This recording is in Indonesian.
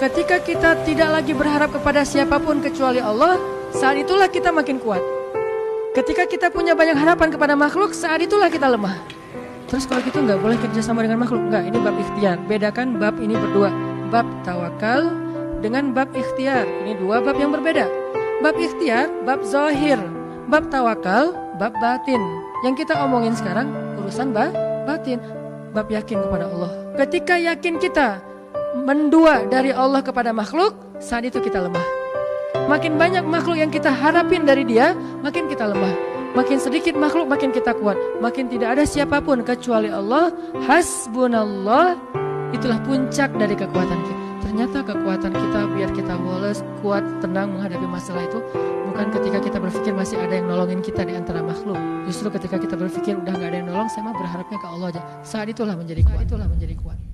Ketika kita tidak lagi berharap kepada siapa pun kecuali Allah, saat itulah kita makin kuat. Ketika kita punya banyak harapan kepada makhluk, saat itulah kita lemah. Terus kalau gitu nggak boleh kerja sama dengan makhluk, nggak. Ini bab ikhtiar. Bedakan bab ini berdua, bab tawakal dengan bab ikhtiar. Ini dua bab yang berbeda. Bab ikhtiar, bab zahir. Bab tawakal, bab batin. Yang kita omongin sekarang urusan bab batin. Bab yakin kepada Allah. Ketika yakin kita mendua dari Allah kepada makhluk, saat itu kita lemah. Makin banyak makhluk yang kita harapin dari dia, makin kita lemah. Makin sedikit makhluk, makin kita kuat. Makin tidak ada siapa pun kecuali Allah. Hasbunallah, itulah puncak dari kekuatan kita. Ternyata kekuatan kita biar kita woles, kuat, tenang menghadapi masalah itu bukan ketika kita berpikir masih ada yang nolongin kita di antara makhluk. Justru ketika kita berpikir udah nggak ada yang nolong, saya mah berharapnya ke Allah aja. Saat itulah menjadi kuat. Saat itulah menjadi kuat.